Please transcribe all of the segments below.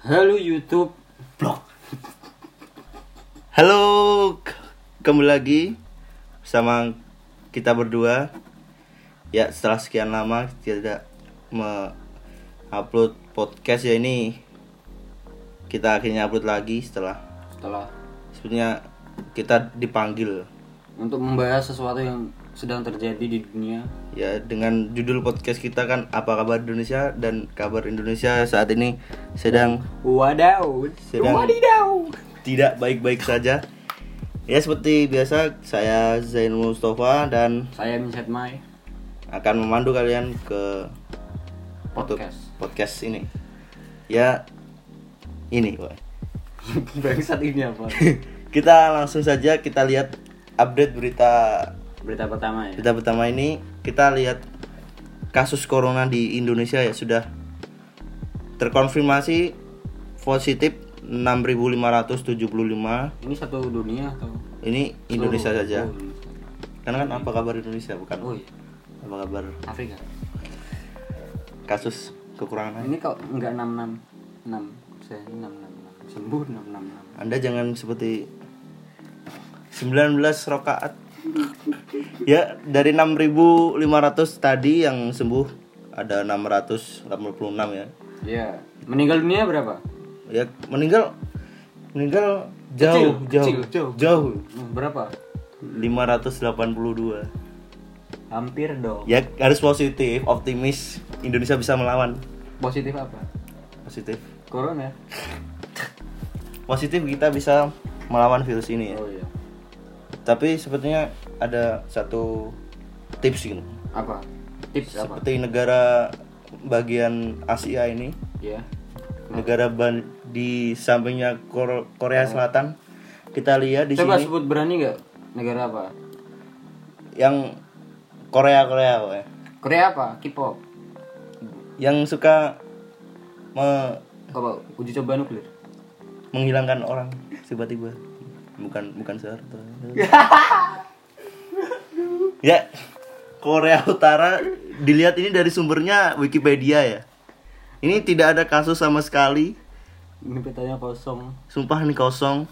Halo YouTube Blog. Halo, kembali lagi sama kita berdua. Ya, setelah sekian lama tidak me-upload podcast ya ini kita akhirnya upload lagi setelah setelah sebenarnya kita dipanggil untuk membahas sesuatu yang sedang terjadi di dunia. ya dengan judul podcast kita kan apa kabar Indonesia dan kabar Indonesia saat ini sedang Wadaw, Sedang- wadidaw. tidak baik-baik saja. Ya seperti biasa saya Zainul Mustafa dan Saya Minset Mai akan memandu kalian ke podcast. podcast ini. Ya ini, Pak. Bangsat ini apa? kita langsung saja kita lihat update berita Berita pertama ya. berita pertama ini kita lihat kasus corona di Indonesia ya sudah terkonfirmasi positif 6.575 Ini satu dunia atau ini Indonesia seluruh? saja Oh, Indonesia. karena kan apa kabar Indonesia bukan Oh iya, apa kabar Afrika. kasus kekurangan? Ini kok enggak 66 6 saya 666 sembuh 666 Anda jangan seperti 19 rokaat ya dari 6.500 tadi yang sembuh ada 686 ya Iya. Meninggal dunia berapa? ya meninggal meninggal jauh Kecil, jauh kecil, jauh. jauh Berapa? 582 Hampir dong. ya harus positif optimis Indonesia bisa melawan Positif apa? positif Corona. positif kita bisa melawan virus ini ya Oh iya. Tapi sepertinya ada satu tips gitu Apa? Tips apa? seperti negara bagian Asia ini Ya. negara ban- di sampingnya Kor- Korea Selatan kita lihat di Coba sini sebut berani nggak negara apa? yang Korea Korea ya. Korea apa? K-pop. yang suka me- Apa? Uji coba nuklir. menghilangkan orang tiba-tiba bukan bukan Soeharto ya Korea Utara dilihat ini dari sumbernya Wikipedia ya ini tidak ada kasus sama sekali Ini petanya kosong. sumpah ini kosong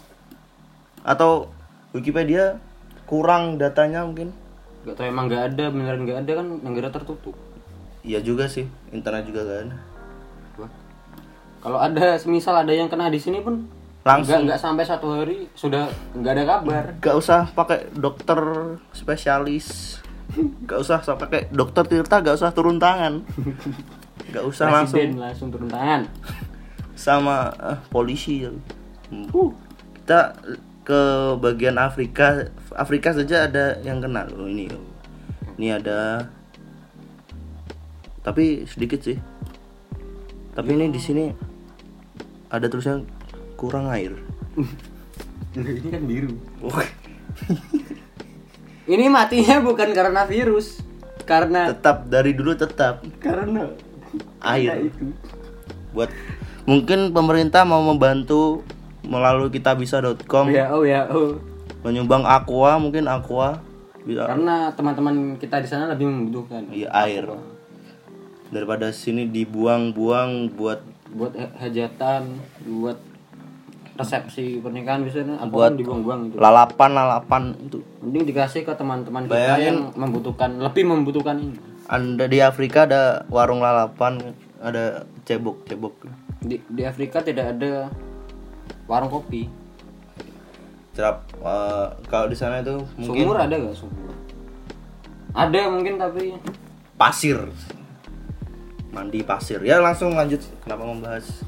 atau Wikipedia kurang datanya mungkin Gak tau emang nggak ada beneran nggak ada kan negara tertutup. iya juga sih internet juga kan Wah. Kalau ada semisal ada yang kena di sini pun Langsung. nggak nggak sampai satu hari sudah nggak ada kabar. gak usah pakai dokter spesialis gak usah sampai pakai dokter Tirta gak usah turun tangan gak usah langsung Presiden langsung turun tangan. sama eh, polisi. Hmm. kita ke bagian Afrika Afrika saja ada yang kena loh ini ini ada tapi sedikit sih tapi ini di sini ada tulisan kurang air Ini kan biru. Wah, Ini matinya bukan karena virus, karena tetap dari dulu tetap karena air itu. buat mungkin pemerintah mau membantu melalui kitabisa.com Ya oh ya oh. menyumbang aqua mungkin aqua bisa Karena teman-teman kita di sana lebih membutuhkan. iya air daripada sini dibuang-buang buat Buat ha- hajatan, buat resepsi pernikahan biasanya apa Buat kan dibuang-buang itu. lalapan lalapan itu Mending dikasih ke teman-teman kita Bayangin. yang membutuhkan, lebih membutuhkan ini. anda di Afrika ada warung lalapan ada cebok cebok Di, di Afrika tidak ada warung kopi. cerap eh, kalau di sana itu mungkin Sumur ada gak sumur? Ada mungkin tapi pasir mandi pasir ya langsung lanjut kenapa membahas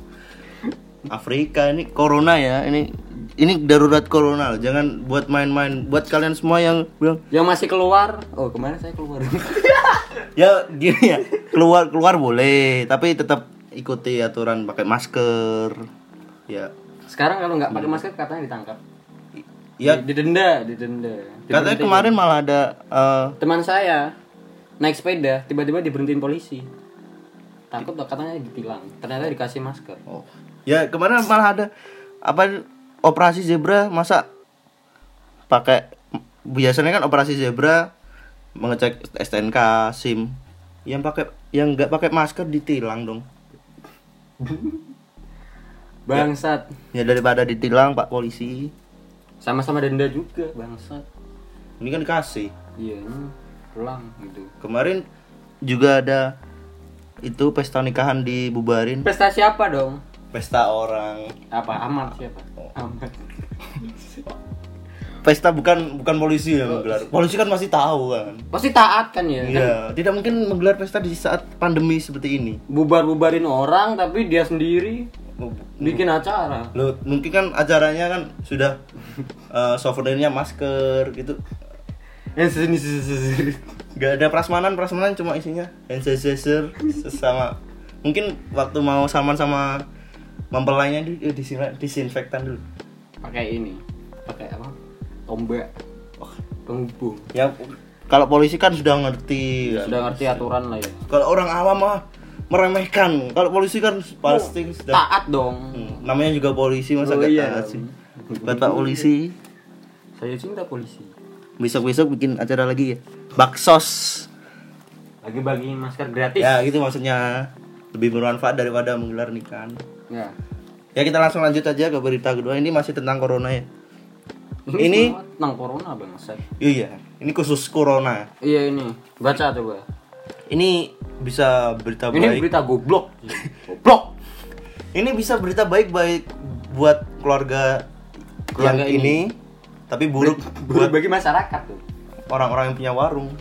Afrika ini corona ya ini ini darurat corona loh. jangan buat main-main buat kalian semua yang bilang yang masih keluar. Oh kemarin saya keluar. ya gini ya keluar keluar boleh tapi tetap ikuti aturan pakai masker ya Sekarang kalau nggak pakai masker katanya ditangkap. ya Di- didenda, didenda. katanya kemarin malah ada eh, teman saya naik sepeda tiba-tiba diberhentiin polisi. Takut loh, katanya ditilang. Ternyata dikasih masker. oh, ya kemarin malah ada apa operasi zebra masa pakai biasanya kan operasi zebra mengecek STNK SIM yang pakai yang nggak pakai masker ditilang dong bangsat Ya daripada ditilang Pak polisi. sama-sama denda juga bangsat Ini kan dikasih. iya pulang gitu Kemarin juga ada itu pesta nikahan dibubarin. pesta siapa dong Pesta orang. apa amat siapa amat Pesta bukan bukan polisi yang menggelar. Polisi kan masih tahu kan. pasti taat kan ya kan Iya, tidak mungkin menggelar pesta di saat pandemi seperti ini. bubar-bubarin orang tapi dia sendiri bikin acara Loh, mungkin kan acaranya kan sudah eh, souvenirnya masker gitu. Gak ada prasmanan, prasmanan cuma isinya hand sanitizer sesama. Mungkin waktu mau saman sama mempelainya di, eh, disin- disinfektan dulu. pakai ini pakai apa tombak penghubung Ya kalau polisi kan sudah ngerti. kan. sudah ngerti aturan lah ya Kalau orang awam mah meremehkan. Kalau polisi kan pasti sudah taat dong Hmm, namanya juga polisi masa Oh, gak iya. taat sih. Bapak polisi. saya cinta polisi Besok-besok bikin acara lagi ya. Baksos. lagi bagi masker gratis Ya gitu maksudnya lebih bermanfaat daripada menggelar nikahan. Ya Ya kita langsung lanjut aja ke berita kedua. Ini masih tentang corona ya. ini, Ini- tentang corona bang Iya, ini khusus corona. iya ini baca coba Ini bisa berita ini baik. berita goblok goblok Ini bisa berita baik baik buat keluarga, Keluarga yang ini, tapi buruk buat bagi masyarakat tuh orang-orang yang punya warung,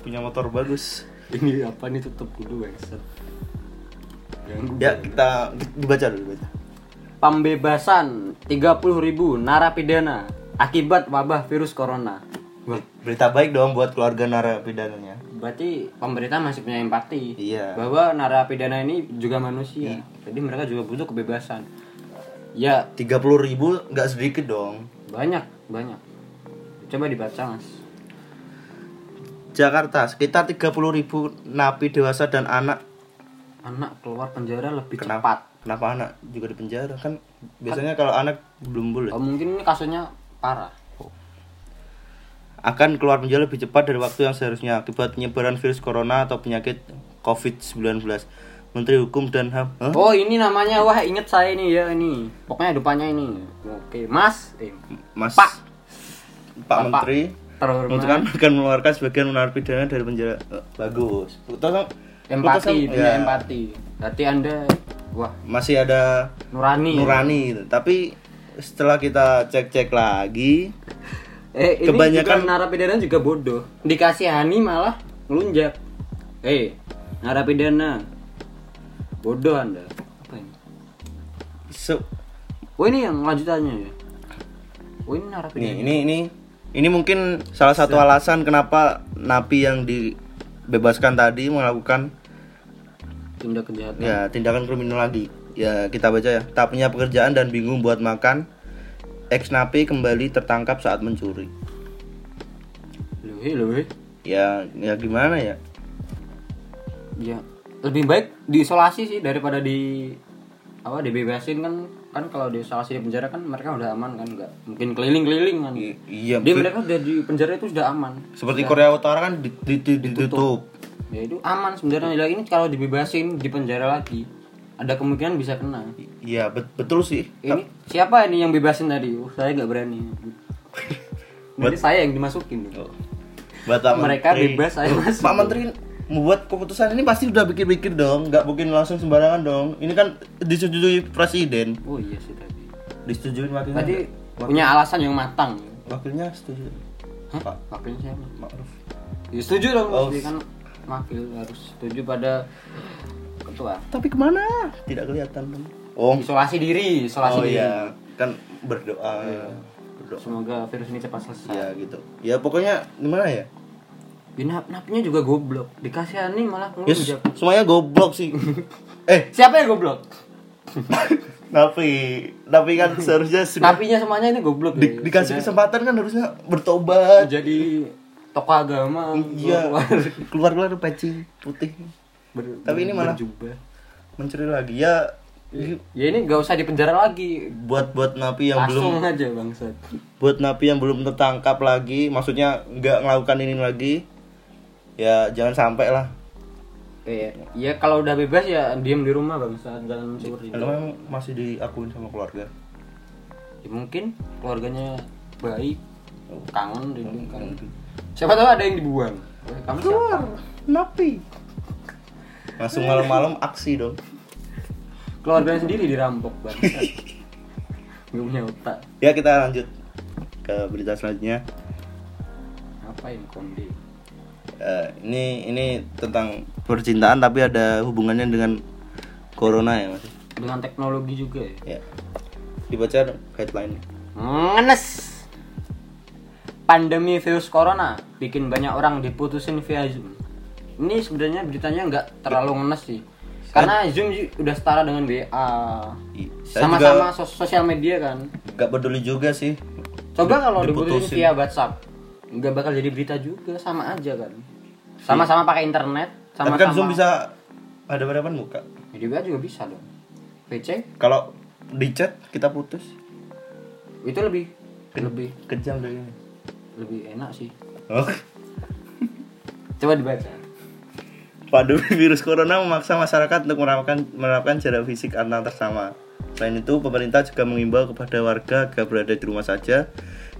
punya motor bagus. ini apa nih tutup dulu bangset Ganggu Ya kita dibaca dulu dibaca. pembebasan 30.000 narapidana akibat wabah virus corona Berita baik dong buat keluarga narapidananya. berarti pemerintah masih punya empati Iya. bahwa narapidana ini juga manusia jadi mereka juga butuh kebebasan ya 30 ribu nggak sedikit dong. banyak banyak coba dibaca mas Jakarta sekitar 30 ribu napi dewasa dan anak. Anak keluar penjara lebih cepat Kenapa? Kenapa anak juga di penjara kan? Biasanya kalau anak belum boleh. oh, mungkin ini kasusnya parah Akan keluar penjara lebih cepat dari waktu yang seharusnya akibat penyebaran virus corona atau penyakit COVID-19. Menteri Hukum dan HAM. Hah? oh ini namanya wah inget saya ini ya ini pokoknya depannya ini oke mas eh, Mas Pak. Pak Bapak Menteri terhormat akan mengeluarkan sebagian narapidana dari penjara. Eh, bagus. Putusan empati putusan- punya ya, empati berarti anda wah Masih ada nurani ya? nurani gitu. Tapi setelah kita cek-cek lagi, Eh, ini Kebanyakan- juga narapidana juga bodoh. Dikasihani malah ngelunjak. Eh, narapidana. Bodoh Anda. Apa ini? se- Oh, ini yang lanjutannya ya. Oh, ini narapidana. nih ini ini ini mungkin salah satu alasan kenapa napi yang dibebaskan tadi melakukan Tindak kejahatan. ya tindakan kriminal lagi. Ya kita baca ya. Tak punya pekerjaan dan bingung buat makan. Ex napi kembali tertangkap saat mencuri. Loh, eh, loh, eh. Ya ya gimana ya? Ya, lebih baik diisolasi sih daripada di apa dibebasin kan kan kalau di penjara kan mereka udah aman kan nggak mungkin keliling-keliling kan I- iya. dia mereka udah di penjara itu sudah aman. Seperti Korea Utara kan di- di- di- ditutup. ya itu aman sebenarnya. Lah, ini kalau dibebasin di penjara lagi ada kemungkinan bisa kena. Iya bet- betul sih. ini siapa ini yang bebasin tadi? Oh, saya nggak berani. Nanti saya yang dimasukin. Bapak mereka Menteri- bebas saya masuk. Pak Menteri membuat keputusan ini pasti udah pikir-pikir dong, nggak mungkin langsung sembarangan dong. Ini kan disetujui presiden, oh iya sih tadi disetujui wakilnya. tadi punya alasan yang matang wakilnya setuju. Hah? Pak wakilnya siapa Ma'ruf. ya, setuju dong Oh. kan wakil harus setuju pada ketua Tapi ke mana? Tidak kelihatan. Oh, isolasi diri isolasi oh diri iya, kan berdoa. Berdoa. semoga virus ini cepat selesai Ya gitu. Ya pokoknya gimana ya? Ya, nap napinya juga goblok. Dikasihani malah Yes, semuanya goblok sih. eh, siapa yang goblok? Tapi tapi kan seharusnya sudah napinya semuanya ini goblok di- ya. dikasih Sudah. kesempatan kan harusnya bertobat. jadi tokoh agama Iya, keluar keluar keluar peci putih. Ber- Tapi ini malah- berjubah. mencuri lagi. Ya ini ya ini gak usah di penjara lagi. Buat buat napi yang langsung belum aja bangsat. Buat napi yang belum tertangkap lagi maksudnya nggak melakukan ini lagi ya jangan sampai lah Eh, ya kalau udah bebas ya diem di rumah bangsa jangan seperti itu. Kalau memang masih diakuin sama keluarga. Ya, mungkin keluarganya baik, kangen rindu kan. Mungkin. Siapa tahu ada yang dibuang. Eh, Kamu siapa? napi. Langsung malam-malam aksi dong. Keluarganya sendiri dirampok bangsa. Gak punya otak. Ya kita lanjut ke berita selanjutnya. Apa yang konde? Eh, ini ini tentang percintaan tapi ada hubungannya dengan corona ya mas. Dengan teknologi juga ya. Ya. Dibaca headline. Ngenes. Pandemi virus corona bikin banyak orang diputusin via Zoom. Ini sebenarnya beritanya nggak terlalu ngenes sih. Karena Zoom udah setara dengan WA. I- saya Sama-sama sos- sosial media kan. Gak peduli juga sih. Coba kalau Diputusin. diputusin via WhatsApp, nggak bakal jadi berita juga, sama aja kan. Sama-sama pakai internet, Tapi sama-sama. kan Zoom bisa ada hadapan muka. WA juga bisa dong. PC Kalau di chat kita putus itu lebih lebih kejam dari ini. lebih enak sih. Oh. Coba dibaca. Pandemi virus corona memaksa masyarakat untuk menerapkan menerapkan jarak fisik antar sama. Selain itu, pemerintah juga mengimbau kepada warga agar berada di rumah saja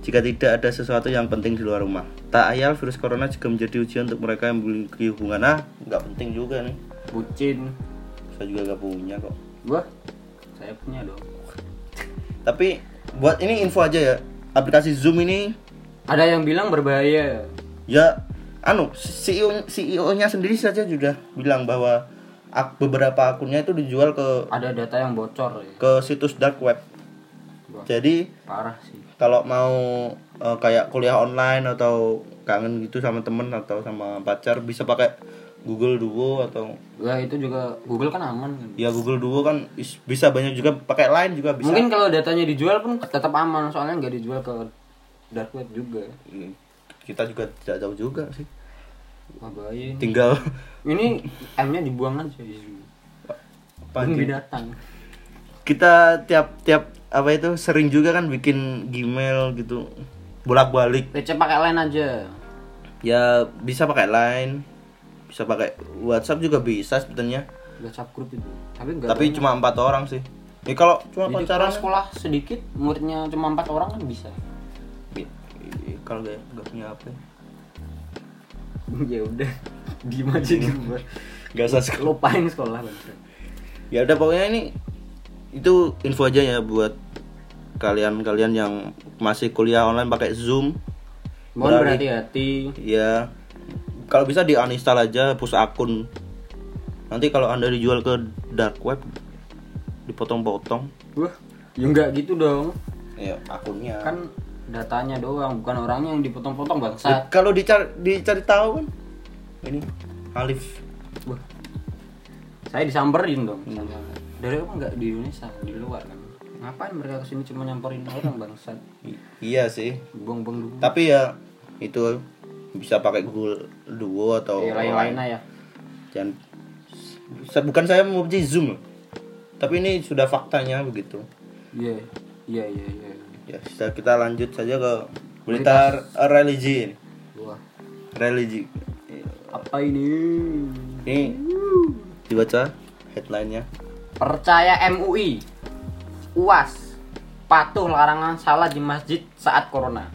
jika tidak ada sesuatu yang penting di luar rumah. Tak ayal, virus corona juga menjadi ujian untuk mereka yang memiliki hubungan. Ah, nggak penting juga nih. Bucin. Saya juga gak punya kok. Gua saya punya dong. Tapi buat ini info aja ya. Aplikasi Zoom ini Ada yang bilang berbahaya. ya anu CEO CEO-nya sendiri saja sudah bilang bahwa beberapa akunnya itu dijual ke Ada data yang bocor ya. ke situs dark web. Wah, Jadi parah sih. kalau mau eh, kayak kuliah online atau kangen gitu sama temen atau sama pacar bisa pakai Google Duo atau Wah, itu juga Google kan aman kan. ya Google Duo kan is- bisa banyak juga pakai Line juga bisa. Mungkin kalau datanya dijual pun tetap aman soalnya nggak dijual ke dark web juga. Kita juga tidak tahu juga sih. Ini. Tinggal Ini M-nya dibuang aja apa, binatang. kita tiap tiap apa itu sering juga kan bikin Gmail gitu bolak-balik PC pakai line aja. ya bisa pakai Line bisa pakai WhatsApp juga bisa sebetulnya WhatsApp grup itu. Tapi enggak. tapi cuma empat orang sih ya kalau cuma Jadi pacaran sekolah sedikit, muridnya cuma empat orang kan bisa. i- i- kalau nggak nggak punya apa ya udah, diem aja di rumah. nggak usah sekolah Lupain sekolah ya udah pokoknya ini itu info aja ya buat kalian-kalian yang masih kuliah online pakai Zoom Mohon berhati-hati. ya kalau bisa di uninstall aja hapus akun nanti kalau anda dijual ke dark web dipotong-potong Wah, ya enggak gitu dong. ya akunnya Kan datanya doang, bukan orangnya yang dipotong-potong bangsa. kalau dicari dicari tahu kan ini Alif Wah. Saya disamperin dong sama dari apa enggak di Indonesia, di luar kan. Ngapain mereka ke sini cuma nyamperin orang bangsa? I- iya sih Buang-buang tapi ya itu bisa pakai Google Duo atau Ya, lain-lainnya ya. jangan bukan saya memuji Zoom loh. tapi ini sudah faktanya begitu Iya, iya, iya, iya. ya kita, kita lanjut saja ke berita religi ini Wah, religi apa ini? ini dibaca headline-nya Percaya MUI. UAS. Patuh larangan salah di masjid saat corona.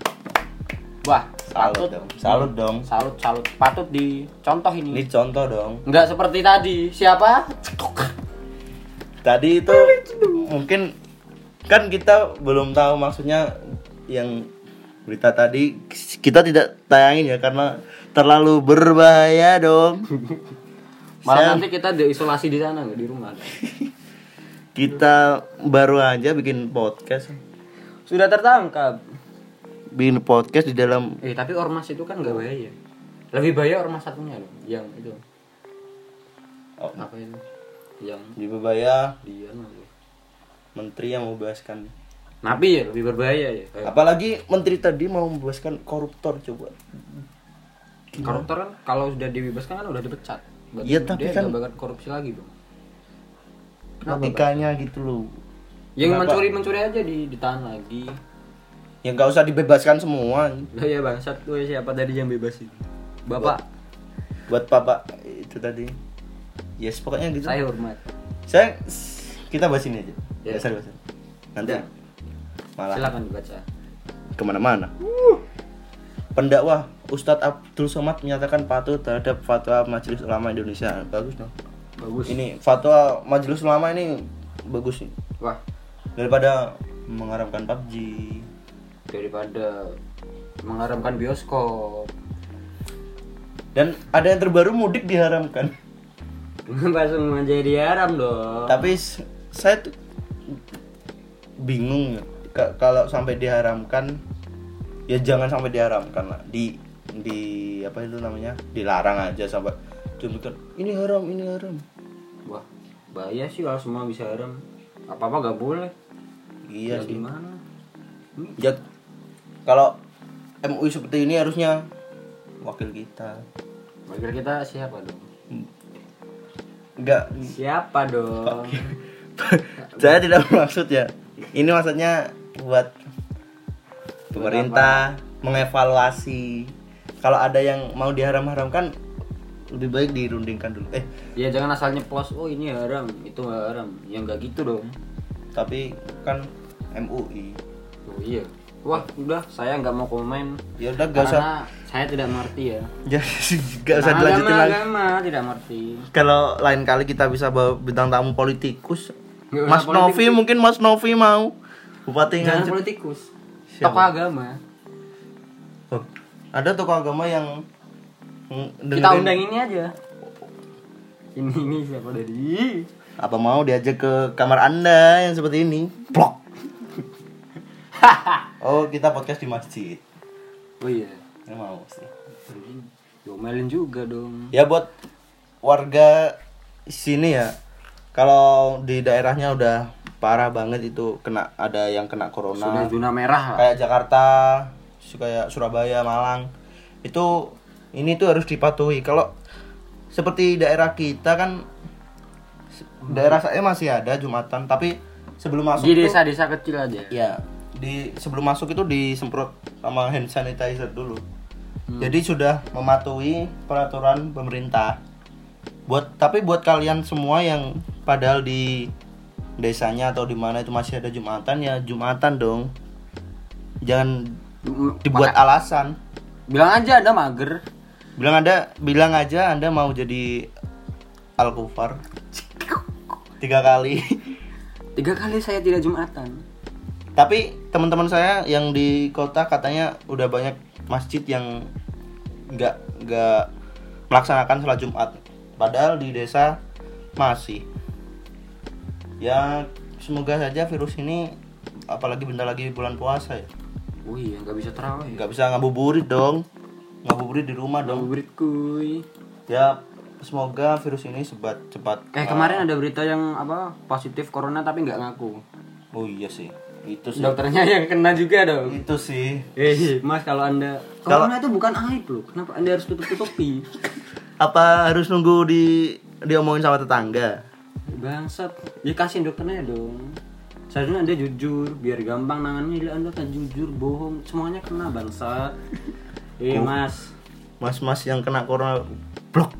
Wah, salut patut dong salut dong salut salut patut dicontoh ini. ini contoh dong Enggak seperti tadi. Siapa? tadi itu mungkin kan kita belum tahu maksudnya yang berita tadi kita tidak tayangin ya karena terlalu berbahaya dong Malah Saya- nanti kita diisolasi di sana nggak di rumah. kita baru aja bikin podcast Sudah tertangkap. bikin podcast di dalam Eh tapi ormas itu kan nggak bahaya. Lebih bahaya ormas satunya loh, yang itu oh, apa itu? Yang di berbahaya dia apa? menteri yang membebaskan Nabi ya lebih berbahaya ya. Eh, apalagi menteri tadi mau membebaskan koruptor coba Koruptor kan kalau sudah dibebaskan kan udah dipecat. Iya, tapi dia kan- bakal korupsi lagi dong. etikanya gitu loh Yang Kenapa? mencuri mencuri aja di ditahan lagi. yang nggak usah dibebaskan semua Lah ya bangsat tuh siapa tadi yang bebasin? Bapak. buat bapak itu tadi yes pokoknya gitu Saya hormat. saya kita bahas ini aja Ya. Dasar bahas nanti Ya. malah Silakan dibaca. ke mana-mana pendakwah Ustadz Abdul Somad menyatakan patuh terhadap fatwa Majelis Ulama Indonesia bagus dong Bagus. ini fatwa Majelis Ulama ini bagus nih Wah, daripada mengharamkan PUBG daripada mengharamkan bioskop. dan ada yang terbaru mudik diharamkan Kenapa semua jadi haram dong? tapi saya tuh bingung. Ka- kalau sampai diharamkan ya jangan sampai diharamkan lah di di apa itu namanya dilarang aja sampai tunjukkan ini haram ini haram Wah, bahaya sih kalau semua bisa haram. Apa-apa gak boleh. iya Ya sih gimana? Hmm, ya kalau MUI seperti ini harusnya wakil kita Wakil kita siapa dong? enggak Siapa dong? saya tidak maksud ya ini maksudnya buat pemerintah mengevaluasi kalau ada yang mau diharam-haramkan lebih baik dirundingkan dulu eh Ya jangan asal nyeplos, oh ini haram, itu nggak haram. Ya nggak gitu dong. tapi kan MUI Oh iya. Wah, udah saya nggak mau komen ya udah gak usah karena saya tidak mengerti ya. ya gak usah Nah, dilanjutin lagi agama tidak mengerti. kalau lain kali kita bisa bawa bintang tamu politikus Nggak Mas politikus. Novi mungkin Mas Novi mau Bupati Jangan politikus. Siapa? Tokoh agama. Oh, ada tokoh agama yang mm, Kita dengerin- undang ini aja. Ini ini siapa dari? apa mau diajak ke kamar anda yang seperti ini blok oh kita podcast di masjid Oh iya. Ini mau sih Diomelin juga dong. ya buat warga sini ya kalau di daerahnya udah parah banget itu kena ada yang kena corona Sudah zona merah lah. kayak Jakarta kayak Surabaya Malang itu ini tuh harus dipatuhi kalau seperti daerah kita kan daerah saya masih ada jumatan tapi sebelum masuk Di desa-desa kecil aja. ya di sebelum masuk itu disemprot sama hand sanitizer dulu Hmm. jadi sudah mematuhi peraturan pemerintah buat tapi buat kalian semua yang padahal di desanya atau di mana itu masih ada jumatan ya jumatan dong. Jangan dibuat maka- alasan. Bilang aja ada mager. bilang ada bilang aja anda mau jadi al kufar tiga kali. Tiga kali saya tidak jumatan. tapi teman-teman saya yang di kota katanya udah banyak masjid yang nggak nggak melaksanakan sholat jumat. Padahal di desa masih ya semoga saja virus ini apalagi bentar lagi bulan puasa ya Oh iya, nggak bisa terawih. nggak bisa ngabuburit dong ngabuburit di rumah dong Ngabuburit kuy. ya semoga virus ini sebat cepat Kayak kemarin ada berita yang apa positif corona tapi nggak ngaku. oh iya sih itu sih Dokternya yang kena juga dong. itu sih Eh, Mas kalau anda corona itu bukan aib loh. Kenapa anda harus tutup tutupi? apa harus nunggu di diomongin sama tetangga Bangsat. Ya kasih dokternya dong. Seharusnya anda jujur biar gampang nangannya. Bila anda kan jujur bohong semuanya kena bangsat. Eh mas. mas-mas yang kena corona blok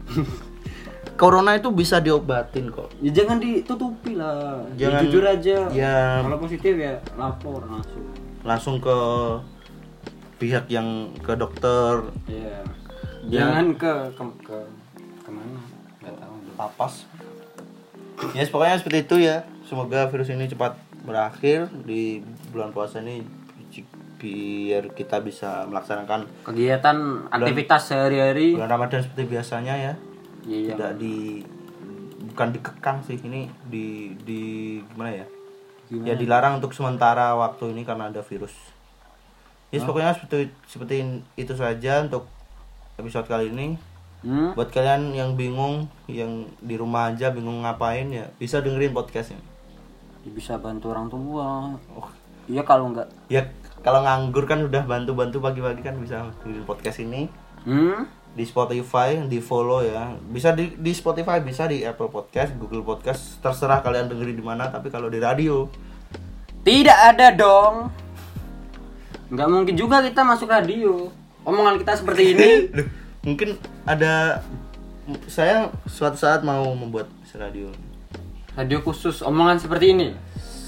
corona itu bisa diobatin kok Ya jangan ditutupi lah. Ya, Jangan- jujur aja. ya Kalau positif ya lapor langsung. langsung ke pihak yang ke dokter Iya. Ya. Jangan ke ke, ke ke mana? Gak tahu. lapas ya pokoknya seperti itu ya. Semoga virus ini cepat berakhir di bulan puasa ini bi- biar kita bisa melaksanakan Kegiatan aktivitas sehari-hari. bulan Ramadan seperti biasanya ya. Iya. tidak di bukan dikekang sih ini di di gimana ya? Ya dilarang untuk sementara waktu ini karena ada virus. Ya pokoknya seperti seperti itu saja untuk episode kali ini Hmm? buat kalian yang bingung yang di rumah aja bingung ngapain ya bisa dengerin podcastnya Ya, bisa bantu orang tua. oh, Iya kalau enggak. ya kalau nganggur kan udah bantu bantu pagi-pagi kan bisa dengerin podcast ini Hmm? di Spotify di follow ya bisa di, di Spotify bisa di Apple Podcast Google Podcast terserah kalian dengerin di mana tapi kalau di radio Tidak ada dong. Nggak mungkin juga kita masuk radio. Omongan kita seperti ini. Mungkin ada saya suatu saat mau membuat radio. Radio khusus omongan seperti ini?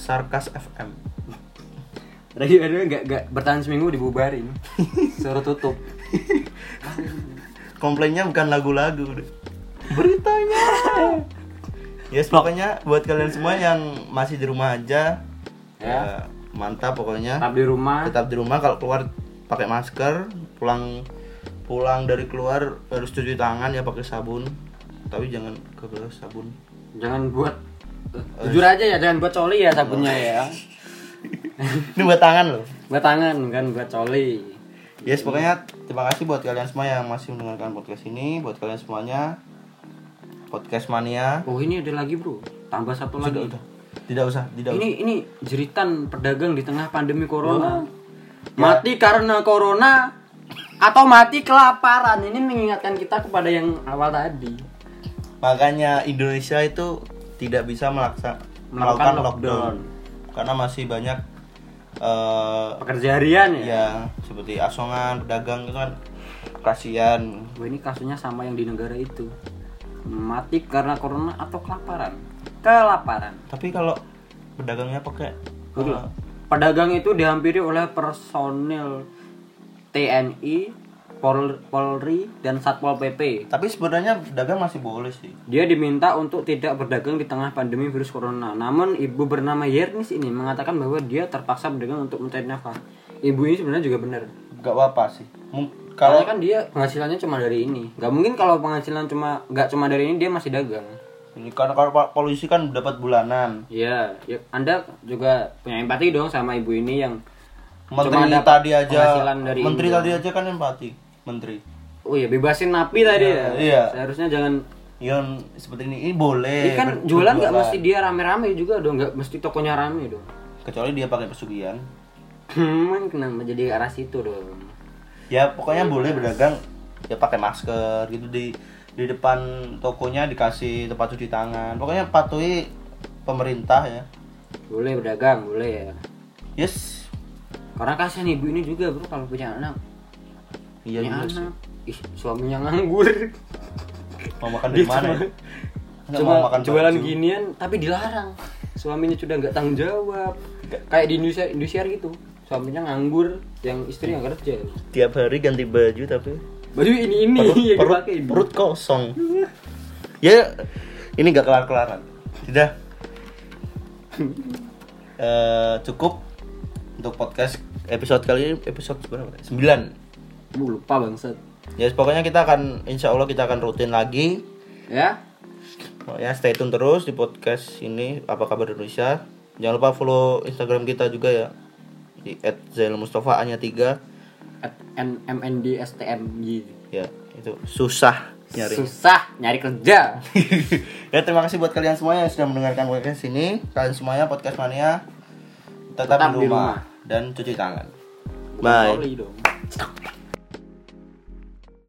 Sarkas FM radio radio nggak nggak bertahan seminggu dibubarin. Suruh tutup. Komplainnya bukan lagu-lagu. Beritanya. Yes pokoknya buat kalian semua yang masih di rumah aja ya, mantap pokoknya. Tetap di rumah. Tetap di rumah kalau keluar pakai masker pulang pulang dari keluar harus cuci tangan ya pakai sabun. Tapi jangan kebelas sabun. Jangan buat. Jujur aja ya jangan buat coli ya sabunnya ya. Ini buat tangan loh. Buat tangan kan buat coli. Yes pokoknya terima kasih buat kalian semua yang masih mendengarkan podcast ini. Buat kalian semuanya. Podcast mania. Oh ini ada lagi bro. Tambah satu sudah lagi. udah tidak usah tidak ini ini jeritan pedagang di tengah pandemi corona. Mati karena corona atau mati kelaparan. Ini mengingatkan kita kepada yang awal tadi. Makanya Indonesia itu tidak bisa melaksa, Melakukan melakukan lockdown. lockdown. karena masih banyak eh pekerja harian ya, ya seperti asongan, pedagang itu kan kasihan. Wah, ini kasusnya sama yang di negara itu. Mati karena corona atau kelaparan? Kelaparan. Tapi kalau pedagangnya pakai eh, pedagang itu dihampiri oleh personil TNI Pol- Polri dan Satpol PP tapi sebenarnya pedagang masih boleh sih. Dia diminta untuk tidak berdagang di tengah pandemi virus corona. Namun ibu bernama Yernis ini mengatakan bahwa dia terpaksa berdagang untuk mencari nafkah. Ibu ini sebenarnya juga benar. Gak apa-apa sih. Karena kalau kan dia penghasilannya cuma dari ini. Gak mungkin kalau penghasilan cuma nggak cuma dari ini dia masih dagang. ini karena kalau polisi kan dapat bulanan. Iya, ya, Anda juga punya empati dong sama ibu ini yang Menteri dapat tadi aja, dari menteri ini tadi aja kan empati, menteri. Oh iya, bebasin napi tadi ya. iya. Seharusnya jangan Yang seperti ini, ini boleh. ini kan jualan nggak mesti dia rame-rame juga dong, nggak mesti tokonya rame dong. kecuali dia pakai pesugihan. Hmm, kenapa jadi arah situ dong? Ya pokoknya boleh berdagang ya pakai masker gitu di di depan tokonya dikasih tempat cuci tangan. Pokoknya patuhi pemerintah ya. Boleh berdagang, boleh ya. Yes. Karena kasihan ibu ini juga bro kalau punya anak. Iya punya juga sih. anak. Ih, suaminya nganggur. Mau makan dari mana? ya? Nggak Cuma mau makan jualan baju. ginian tapi dilarang. Suaminya sudah nggak tanggung jawab. Kayak di Indonesia Indonesia gitu. Suaminya nganggur, yang istri nggak kerja. Tiap hari ganti baju tapi Baju ini ini perut, yang perut, dipakai perut kosong. ya ini gak kelar-kelaran. Tidak. Eh, cukup untuk podcast episode kali ini episode berapa? 9 Bu, lupa bangsat. Ya pokoknya kita akan insya Allah kita akan rutin lagi. Ya. Ya stay tune terus di podcast ini apa kabar Indonesia. Jangan lupa follow Instagram kita juga ya di @zailmustafa hanya 3 At ya itu susah nyari. Susah nyari kerja. ya terima kasih buat kalian semua yang sudah mendengarkan podcast ini. Kalian semuanya podcast mania tetap, Tetap di di rumah, rumah. dan cuci tangan. Bukan Bye. Dong.